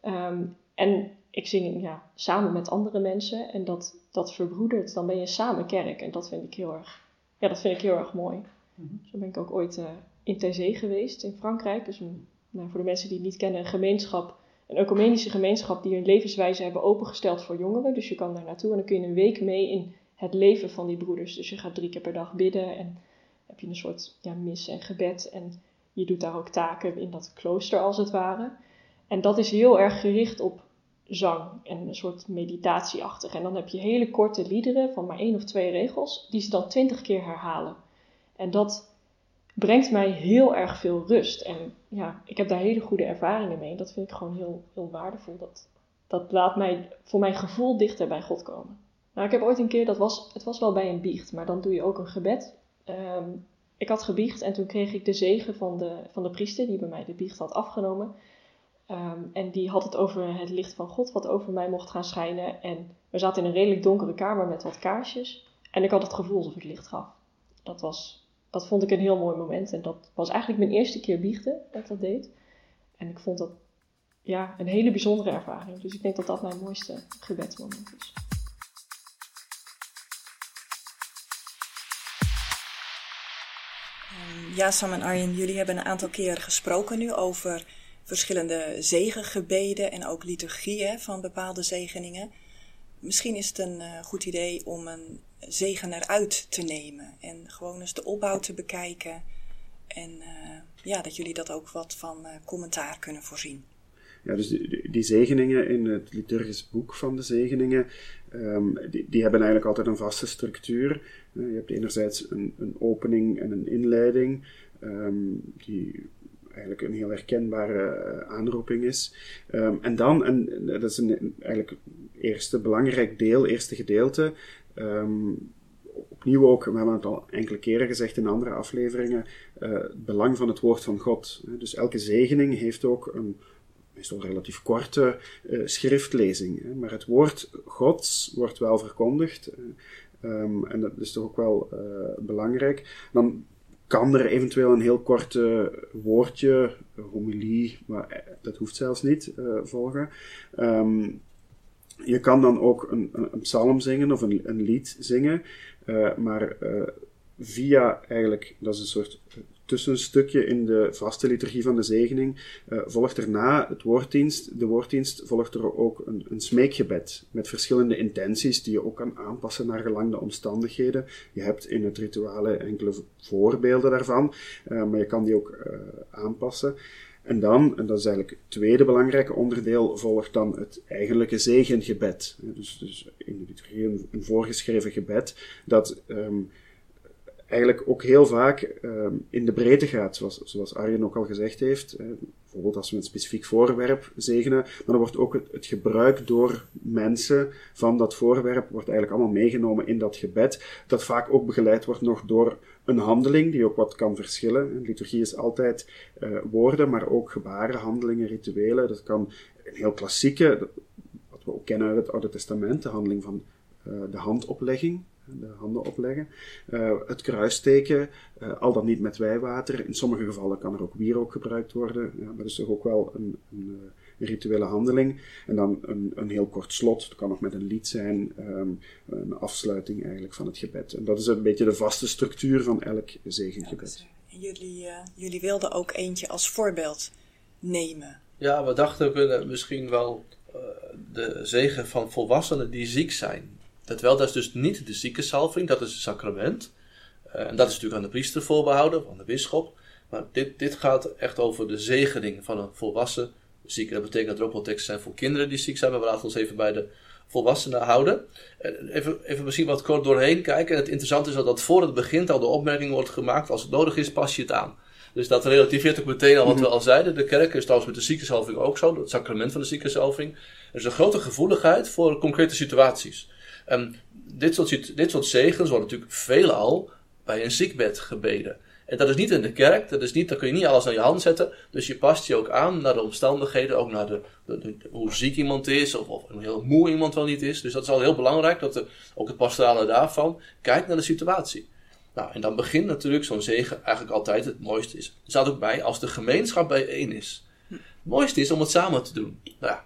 Ehm, en ik zing ja, samen met andere mensen en dat, dat verbroedert. Dan ben je samen kerk en dat vind ik heel erg, ja, dat vind ik heel erg mooi. Mm Zo ben ik ook ooit uh, in Thésée geweest in Frankrijk. Dus een, nou, voor de mensen die het niet kennen, een gemeenschap een ecumenische gemeenschap die hun levenswijze hebben opengesteld voor jongeren. Dus je kan daar naartoe en dan kun je een week mee in het leven van die broeders. Dus je gaat drie keer per dag bidden en heb je een soort ja, mis en gebed. En je doet daar ook taken in dat klooster als het ware. En dat is heel erg gericht op zang en een soort meditatieachtig. En dan heb je hele korte liederen van maar één of twee regels, die ze dan twintig keer herhalen. En dat brengt mij heel erg veel rust. En ja, ik heb daar hele goede ervaringen mee. Dat vind ik gewoon heel, heel waardevol. Dat, dat laat mij voor mijn gevoel dichter bij God komen. Nou, ik heb ooit een keer, dat was, het was wel bij een biecht, maar dan doe je ook een gebed. Ehm, ik had gebiecht en toen kreeg ik de zegen van de, van de priester die bij mij de biecht had afgenomen. Ehm, en die had het over het licht van God wat over mij mocht gaan schijnen. En we zaten in een redelijk donkere kamer met wat kaarsjes. En ik had het gevoel alsof ik licht gaf. Dat, was, dat vond ik een heel mooi moment. En dat was eigenlijk mijn eerste keer biechten dat dat deed. En ik vond dat ja, een hele bijzondere ervaring. Dus ik denk dat dat mijn mooiste gebedsmoment is. Ehm, ja, Sam en Arjen, jullie hebben een aantal keren gesproken nu over verschillende zegengebeden en ook liturgieën van bepaalde zegeningen. Misschien is het een uh, goed idee om een zegen eruit te nemen en gewoon eens de opbouw te bekijken. En uh, ja, dat jullie dat ook wat van uh, commentaar kunnen voorzien. Ja, dus die, die, zegeningen in het liturgisch boek van de zegeningen, um, die, die, hebben eigenlijk altijd een vaste structuur. Je hebt enerzijds een, een, opening en een inleiding, um, die eigenlijk een heel herkenbare uh, aanroeping is. Um, en dan, en dat is een, eigenlijk eerste belangrijk deel, eerste gedeelte, opnieuw ook, we hebben het al enkele keren gezegd in andere afleveringen, uh, het belang van het woord van God. Dus elke zegening heeft ook een meestal relatief korte uh, schriftlezing. Hè. Maar het woord Gods wordt wel verkondigd. Um, en dat is toch ook wel belangrijk. Dan kan er eventueel een heel korte woordje, homilie, maar dat hoeft zelfs niet, uh, volgen. Um, je kan dan ook een, een, psalm zingen of een, een lied zingen, uh, maar uh, via eigenlijk, dat is een soort tussenstukje in de vaste liturgie van de zegening, uh, volgt erna het woorddienst. De woorddienst volgt er ook een, een smeekgebed met verschillende intenties die je ook kan aanpassen naar gelang de omstandigheden. Je hebt in het rituale enkele voorbeelden daarvan, uh, maar je kan die ook uh, aanpassen. En dan, en dat is eigenlijk het tweede belangrijke onderdeel, volgt dan het eigenlijke zegengebed. Dus, dus in de liturgie een, een voorgeschreven gebed dat um, eigenlijk ook heel vaak um, in de breedte gaat, zoals, zoals Arjen ook al gezegd heeft. Uh, bijvoorbeeld als we een specifiek voorwerp zegenen, maar dan wordt ook het, gebruik door mensen van dat voorwerp wordt eigenlijk allemaal meegenomen in dat gebed, dat vaak ook begeleid wordt nog door een handeling die ook wat kan verschillen. Liturgie is altijd uh, woorden, maar ook gebaren, handelingen, rituelen. Dat kan een heel klassieke, wat we ook kennen uit het Oude Testament, de handeling van uh, de handoplegging, de handen opleggen. Uh, het kruisteken, uh, al dan niet met wijwater. In sommige gevallen kan er ook wierook gebruikt worden. Ja, dat is toch ook wel een, een, een rituele handeling. En dan een, een, heel kort slot. Het kan nog met een lied zijn. Um, een afsluiting eigenlijk van het gebed. En dat is een beetje de vaste structuur van elk zegengebed. Ja, jullie, uh, jullie wilden ook eentje als voorbeeld nemen. Ja, we dachten we kunnen misschien wel de zegen van volwassenen die ziek zijn dat wel, dat is dus niet de ziekensalving, dat is het sacrament. Uh, en dat is natuurlijk aan de priester voorbehouden, aan de bisschop. Maar dit, dit gaat echt over de zegening van een volwassen zieke. Dat betekent dat er ook wel teksten zijn voor kinderen die ziek zijn, maar we laten ons even bij de volwassenen houden. Even, even misschien wat kort doorheen kijken. En het interessante is dat, dat voor het begint al de opmerking wordt gemaakt: als het nodig is, pas je het aan. Dus dat relativeert ook meteen al wat we al zeiden. De kerk is trouwens met de ziekensalving ook zo, het sacrament van de ziekensalving. Er is een grote gevoeligheid voor concrete situaties. Um, dit, soort, dit soort zegens worden natuurlijk veelal bij een ziekbed gebeden. En dat is niet in de kerk, dat is niet, dan kun je niet alles aan je hand zetten. Dus je past je ook aan naar de omstandigheden, ook naar de, hoe ziek iemand is, of, of heel moe iemand wel niet is. Dus dat is al heel belangrijk, dat de, ook het pastorale daarvan kijkt naar de situatie. Nou, en dan begint natuurlijk zo'n zegen eigenlijk altijd het mooiste is. Er staat ook bij, als de gemeenschap bijeen is. Het mooiste is om het samen te doen. Nou ja,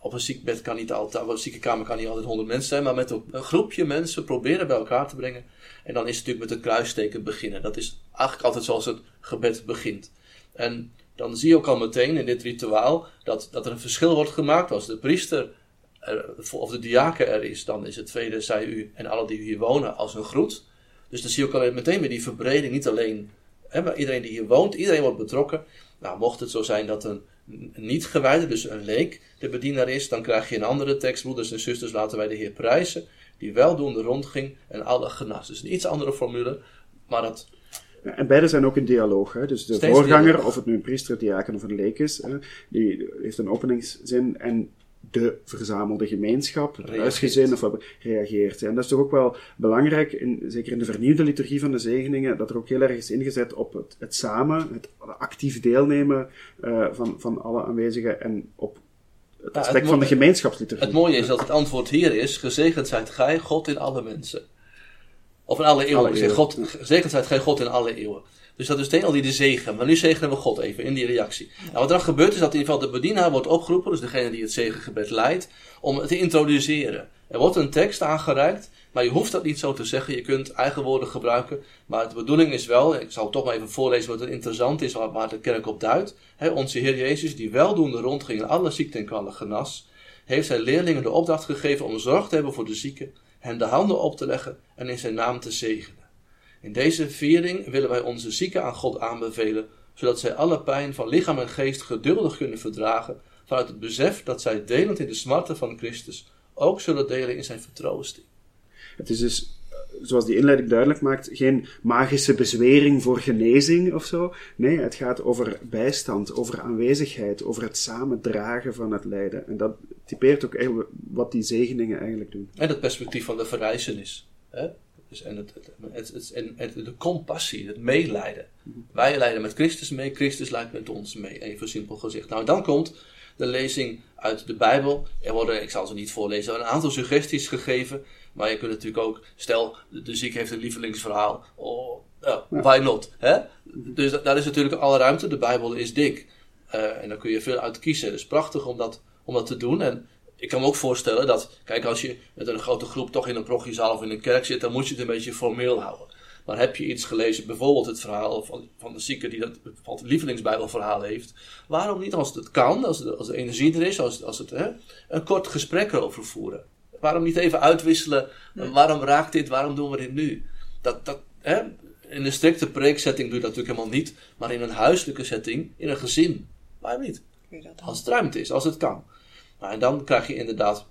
op een ziekbed kan niet altijd, op een ziekenkamer kan niet altijd honderd mensen zijn, maar met een groepje mensen proberen bij elkaar te brengen. En dan is het natuurlijk met het kruisteken beginnen. Dat is eigenlijk altijd zoals het gebed begint. En dan zie je ook al meteen in dit rituaal dat, dat er een verschil wordt gemaakt. Als de priester er, of de diaken er is, dan is het vele zij u en alle die hier wonen als een groet. Dus dan zie je ook al meteen weer die verbreding. Niet alleen hè, iedereen die hier woont, iedereen wordt betrokken. Nou, mocht het zo zijn dat een niet-gewijde, dus een leek, de bedienaar is, dan krijg je een andere tekst, broeders en zusters, laten wij de Heer prijzen, die weldoende rondging en alle genas. Dus een iets andere formule, maar dat... En beide zijn ook in dialoog. Hè? Dus de Steeds voorganger, dialoog. of het nu een priester, diaken of een leek is, hè, die heeft een openingszin en de verzamelde gemeenschap, het huisgezin of wat reageert. En dat is toch ook wel belangrijk, in, zeker in de vernieuwde liturgie van de zegeningen, dat er ook heel erg is ingezet op het, het samen, het actief deelnemen uh, van, van alle aanwezigen en op het aspect ja, het van de gemeenschapsliturgie. Het mooie is dat het antwoord hier is, gezegend zijt gij, God in alle mensen. Of in alle eeuwen. Alle eeuwen. God, gezegend zijt gij, God in alle eeuwen. Dus dat is meteen al die de zegen. Maar nu zegenen we God even in die reactie. Nou, wat er dan gebeurt is dat in ieder geval de bedienaar wordt opgeroepen, dus degene die het zegengebed leidt, om het te introduceren. Er wordt een tekst aangereikt Maar je hoeft dat niet zo te zeggen. Je kunt eigen woorden gebruiken. Maar de bedoeling is wel, ik zal toch maar even voorlezen wat er interessant is, waar, de kerk op duidt. Onze Heer Jezus, die weldoende rondging en alle ziekten en kwalen genas, heeft zijn leerlingen de opdracht gegeven om zorg te hebben voor de zieken, hen de handen op te leggen en in zijn naam te zegenen. In deze viering willen wij onze zieken aan God aanbevelen, zodat zij alle pijn van lichaam en geest geduldig kunnen verdragen, vanuit het besef dat zij delend in de smarten van Christus ook zullen delen in zijn vertroosting. Het is dus, zoals die inleiding duidelijk maakt, geen magische bezwering voor genezing of zo. Nee, het gaat over bijstand, over aanwezigheid, over het samen dragen van het lijden. En dat typeert ook wat die zegeningen eigenlijk doen. En het perspectief van de verrijzenis. Hè? Dus en het, het, het, en het, de compassie, het meelijden. Wij lijden met Christus mee, Christus lijdt met ons mee. Even simpel gezegd. Nou, dan komt de lezing uit de Bijbel. Er worden, ik zal ze niet voorlezen, een aantal suggesties gegeven. Maar je kunt natuurlijk ook, stel, de ziek heeft een lievelingsverhaal. Oh, ja, why not? Hè? Dus da- daar is natuurlijk alle ruimte. De Bijbel is dik. Eh, en daar kun je veel uit kiezen. Het is prachtig om dat, om dat te doen. En ik kan me ook voorstellen dat, kijk, als je met een grote groep toch in een progiezaal of in een kerk zit, dan moet je het een beetje formeel houden. Maar heb je iets gelezen, bijvoorbeeld het verhaal van, van de zieke die dat het lievelingsbijbelverhaal heeft, waarom niet, als het kan, als de, als de energie er is, als, als het, hè, een kort gesprek erover voeren? Waarom niet even uitwisselen, waarom raakt dit, waarom doen we dit nu? Dat, dat, hè, in een strikte preeksetting doe je dat natuurlijk helemaal niet, maar in een huiselijke setting, in een gezin, waarom niet? Als het ruimte is, als het kan. En dan krijg je inderdaad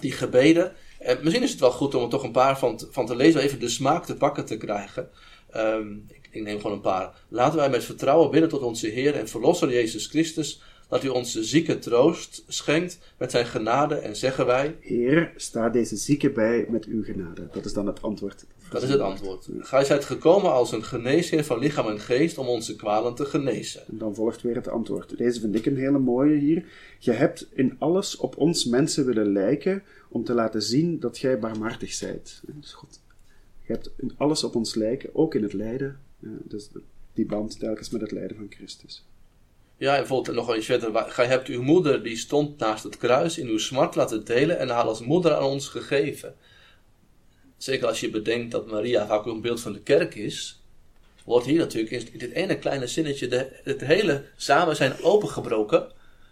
die gebeden. En misschien is het wel goed om er toch een paar van, van te lezen, even de smaak te pakken te krijgen. Ehm, ik, neem gewoon een paar. Laten wij met vertrouwen bidden tot onze Heer en Verlosser Jezus Christus, dat u onze zieke troost schenkt met zijn genade en zeggen wij, Heer, sta deze zieke bij met uw genade. Dat is dan het antwoord. Dat is het antwoord. Gij zijt gekomen als een geneesheer van lichaam en geest om onze kwalen te genezen. En dan volgt weer het antwoord. Deze vind ik een hele mooie hier. Je hebt in alles op ons mensen willen lijken om te laten zien dat gij barmhartig zijt. Dus God, je hebt in alles op ons lijken, ook in het lijden. Dus die band telkens met het lijden van Christus. Ja, en bijvoorbeeld nog iets verder. Gij hebt uw moeder, die stond naast het kruis, in uw smart laten delen en haar als moeder aan ons gegeven. Zeker als je bedenkt dat Maria vaak ook een beeld van de kerk is, wordt hier natuurlijk in dit ene kleine zinnetje de, het hele samen zijn opengebroken,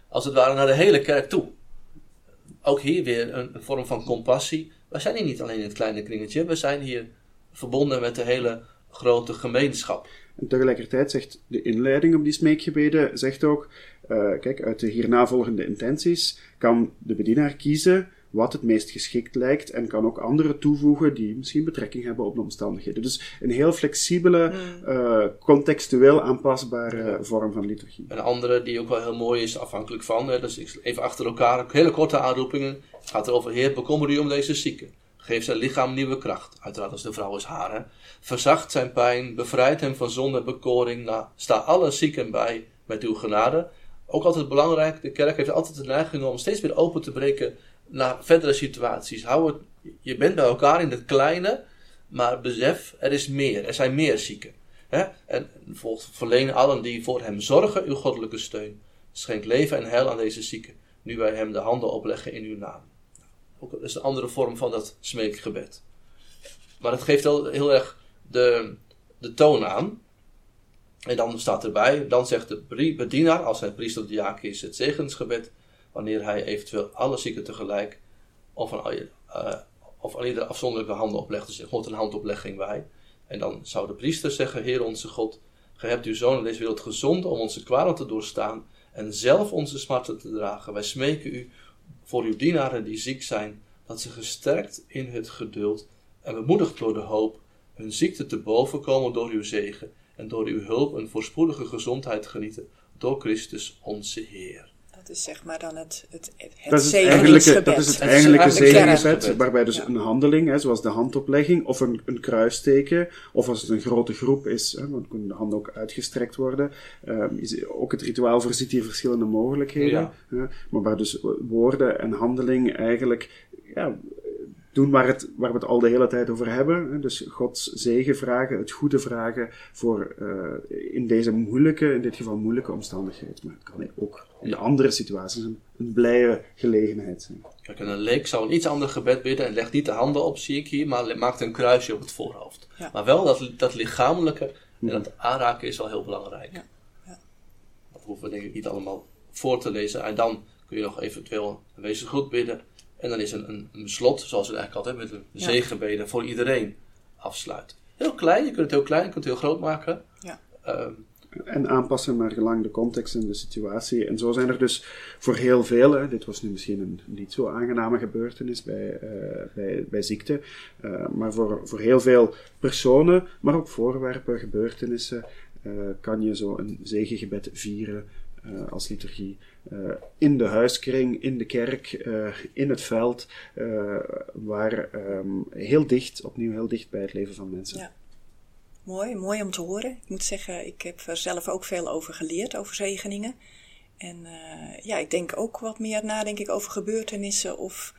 als het ware naar de hele kerk toe. Ook hier weer een, vorm van compassie. We zijn hier niet alleen in het kleine kringetje, we zijn hier verbonden met de hele grote gemeenschap. En tegelijkertijd zegt de inleiding op die smeekgebeden zegt ook, eh, kijk, uit de hierna volgende intenties kan de bedienaar kiezen wat het meest geschikt lijkt en kan ook andere toevoegen die misschien betrekking hebben op de omstandigheden. Dus een heel flexibele, eh, contextueel aanpasbare vorm van liturgie. Een andere die ook wel heel mooi is, afhankelijk van. Hè, dus ik- even achter elkaar, hele korte aanroepingen. Het gaat erover, Heer, bekommer u om deze zieke. Geef zijn lichaam nieuwe kracht. Uiteraard als de vrouw is haar. Hè. Verzacht zijn pijn, bevrijd hem van zonde en bekoring. Nou, sta alle zieken bij met uw genade. Ook altijd belangrijk, de kerk heeft altijd de neiging om steeds weer open te breken naar verdere situaties. Hou het, je bent bij elkaar in het kleine, maar besef, er is meer. Er zijn meer zieken. En volgt verleen allen die voor hem zorgen uw goddelijke steun. Schenk leven en heil aan deze zieken, nu wij hem de handen opleggen in uw naam. Ook, dat is een andere vorm van dat smeekgebed. Maar het geeft wel heel erg de, de toon aan. En dan staat erbij, dan zegt de bedienaar, als hij priester of diaken is, het zegensgebed, wanneer hij eventueel alle zieken tegelijk, of eh, of aan ieder afzonderlijke handen oplegt, dus God een handoplegging bij. En dan zou de priester zeggen, Heer onze God, gij hebt uw zoon in deze wereld gezonden om onze kwalen te doorstaan en zelf onze smarten te dragen. Wij smeken u voor uw dienaren die ziek zijn, dat ze gesterkt in het geduld en bemoedigd door de hoop hun ziekte te boven komen door uw zegen en door uw hulp een voorspoedige gezondheid genieten door Christus onze Heer. Dat is zeg maar dan het, het, het, Dat is het zegeningsgebed. eigenlijke, dat is het eigenlijke waarbij dus Ja. een handeling, hè, zoals de handoplegging, of een, een kruisteken, of als het een grote groep is, hè, dan kunnen de handen ook uitgestrekt worden. Ehm, is- ook het rituaal voorziet hier verschillende mogelijkheden, Ja. hè, maar waar dus woorden en handeling eigenlijk ja, doen waar, het, waar we het al de hele tijd over hebben. Dus Gods zegen vragen, het goede vragen voor uh, in deze moeilijke, in dit geval moeilijke omstandigheid. Maar het kan ook in andere situaties een, een blije gelegenheid zijn. Kijk, een leek zou een iets ander gebed bidden en legt niet de handen op, zie ik hier, maar maakt een kruisje op het voorhoofd. Maar wel dat, dat lichamelijke en dat aanraken is wel heel belangrijk. Ja. Ja. Dat hoeven we denk ik niet allemaal voor te lezen. En dan kun je nog eventueel een wezen goed bidden. En dan is een, een, een slot, zoals we eigenlijk altijd met een zegenbeden voor iedereen afsluit. Heel klein, je kunt het heel klein, je kunt het heel groot maken. Ja. Ehm, en aanpassen naar gelang de context en de situatie. En zo zijn er dus voor heel veel, dit was nu misschien een niet zo aangename gebeurtenis bij, uh, bij, bij ziekte, uh, maar voor, voor heel veel personen, maar ook voorwerpen, gebeurtenissen, uh, kan je zo een zegengebed vieren als liturgie. in de huiskring, in de kerk, in het veld, waar um, heel dicht, opnieuw heel dicht bij het leven van mensen. Ja. Mooi, mooi om te horen. Ik moet zeggen, ik heb er zelf ook veel over geleerd, over zegeningen. En ja, ik denk ook wat meer na, denk ik, over gebeurtenissen of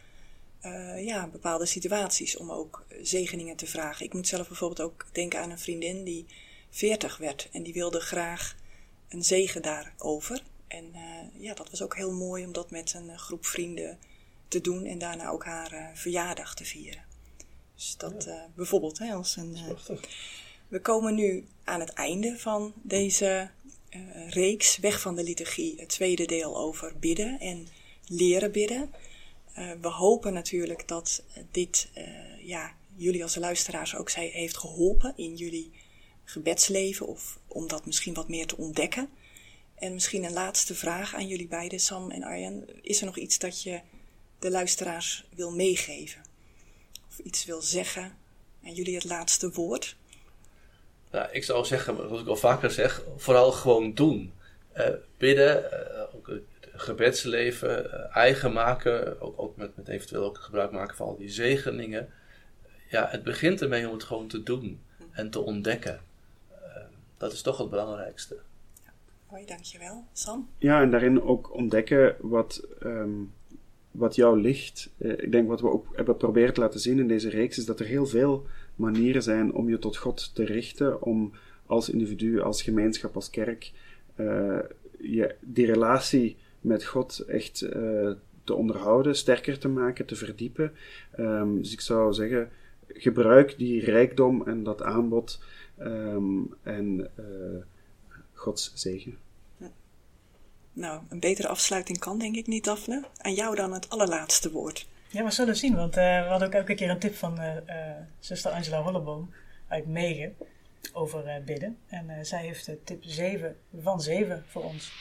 ja, bepaalde situaties om ook zegeningen te vragen. Ik moet zelf bijvoorbeeld ook denken aan een vriendin die 40 werd en die wilde graag een zegen daarover. En uh, ja, dat was ook heel mooi om dat met een groep vrienden te doen en daarna ook haar verjaardag te vieren. Dus dat bijvoorbeeld hè, als een. We komen nu aan het einde van deze reeks Weg van de liturgie, het tweede deel over bidden en leren bidden. We hopen natuurlijk dat dit ja, jullie als luisteraars ook zei, heeft geholpen in jullie gebedsleven of om dat misschien wat meer te ontdekken. En misschien een laatste vraag aan jullie beiden, Sam en Arjen. Is er nog iets dat je de luisteraars wil meegeven? Of iets wil zeggen? En jullie het laatste woord? Nou, ik zou zeggen, zoals ik al vaker zeg, vooral gewoon doen. Uh, bidden, uh, ook het gebedsleven, uh, eigen maken, ook, ook met, met, eventueel ook gebruik maken van al die zegeningen. Ja, het begint ermee om het gewoon te doen en te ontdekken. Dat is toch het belangrijkste. Ja, mooi, dankjewel. Sam? Ja, en daarin ook ontdekken wat, um, wat jou ligt. ik denk wat we ook hebben proberen te laten zien in deze reeks, is dat er heel veel manieren zijn om je tot God te richten, om als individu, als gemeenschap, als kerk, uh, je, die relatie met God echt uh, te onderhouden, sterker te maken, te verdiepen. Um, dus ik zou zeggen, gebruik die rijkdom en dat aanbod um, en uh, Gods zegen. Nou, een betere afsluiting kan denk ik niet, Daphne. Aan jou dan het allerlaatste woord. Ja, we zullen zien, want uh, we hadden ook elke keer een tip van uh, uh, zuster Angela Holleboom uit Megen over bidden. En zij heeft tip 7 van 7 voor ons.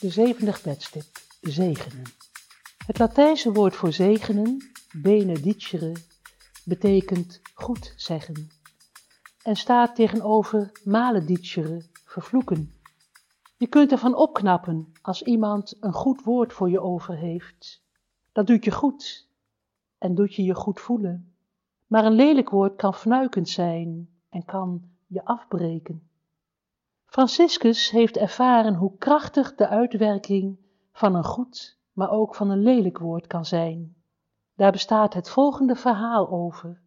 De zevende gebedstip, zegenen. Het Latijnse woord voor zegenen, benedicere, betekent goed zeggen en staat tegenover maledicere, vervloeken. Je kunt ervan opknappen als iemand een goed woord voor je over heeft. Dat doet je goed en doet je je goed voelen. Maar een lelijk woord kan fnuikend zijn en kan je afbreken. Franciscus heeft ervaren hoe krachtig de uitwerking van een goed, maar ook van een lelijk woord kan zijn. Daar bestaat het volgende verhaal over.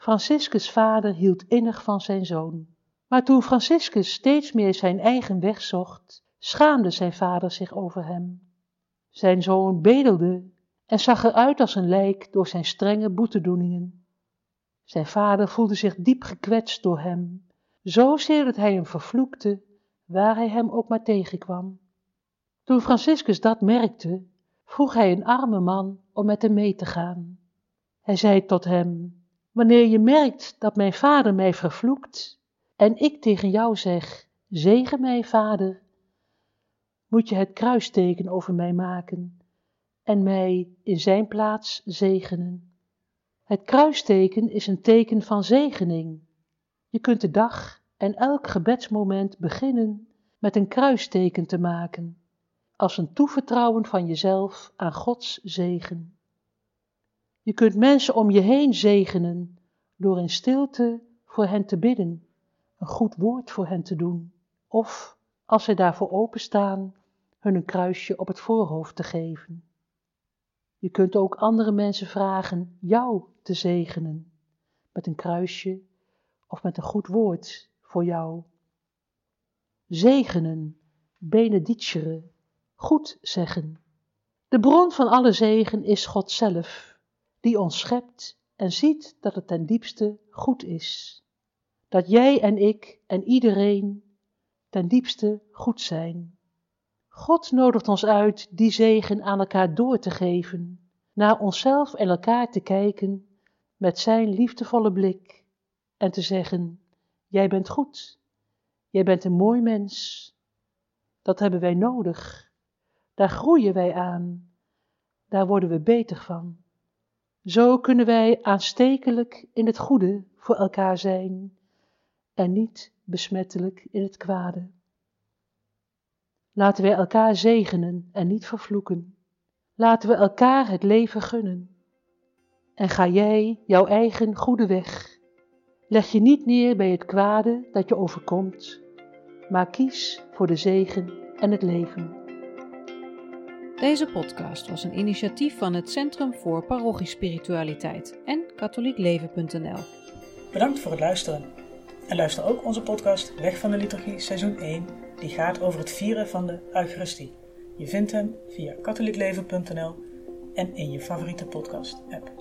Franciscus' vader hield innig van zijn zoon. Maar toen Franciscus steeds meer zijn eigen weg zocht, schaamde zijn vader zich over hem. Zijn zoon bedelde en zag eruit als een lijk door zijn strenge boetedoeningen. Zijn vader voelde zich diep gekwetst door hem, zozeer dat hij hem vervloekte, waar hij hem ook maar tegenkwam. Toen Franciscus dat merkte, vroeg hij een arme man om met hem mee te gaan. Hij zei tot hem, wanneer je merkt dat mijn vader mij vervloekt, en ik tegen jou zeg, zegen mij, vader, moet je het kruisteken over mij maken en mij in zijn plaats zegenen. Het kruisteken is een teken van zegening. Je kunt de dag en elk gebedsmoment beginnen met een kruisteken te maken, als een toevertrouwen van jezelf aan Gods zegen. Je kunt mensen om je heen zegenen door in stilte voor hen te bidden een goed woord voor hen te doen, of, als zij daarvoor openstaan, hun een kruisje op het voorhoofd te geven. Je kunt ook andere mensen vragen jou te zegenen, met een kruisje of met een goed woord voor jou. Zegenen, benedicere, goed zeggen. De bron van alle zegen is God zelf, die ons schept en ziet dat het ten diepste goed is. Dat jij en ik en iedereen ten diepste goed zijn. God nodigt ons uit die zegen aan elkaar door te geven, naar onszelf en elkaar te kijken met zijn liefdevolle blik en te zeggen: Jij bent goed, jij bent een mooi mens. Dat hebben wij nodig. Daar groeien wij aan, daar worden we beter van. Zo kunnen wij aanstekelijk in het goede voor elkaar zijn en niet besmettelijk in het kwade. Laten wij elkaar zegenen en niet vervloeken. Laten we elkaar het leven gunnen. En ga jij jouw eigen goede weg. Leg je niet neer bij het kwade dat je overkomt, maar kies voor de zegen en het leven. Deze podcast was een initiatief van het Centrum voor Parochiespiritualiteit en katholiekleven.nl. Bedankt voor het luisteren. En luister ook onze podcast Weg van de Liturgie seizoen 1, die gaat over het vieren van de Eucharistie. Je vindt hem via katholiekleven.nl en in je favoriete podcast app.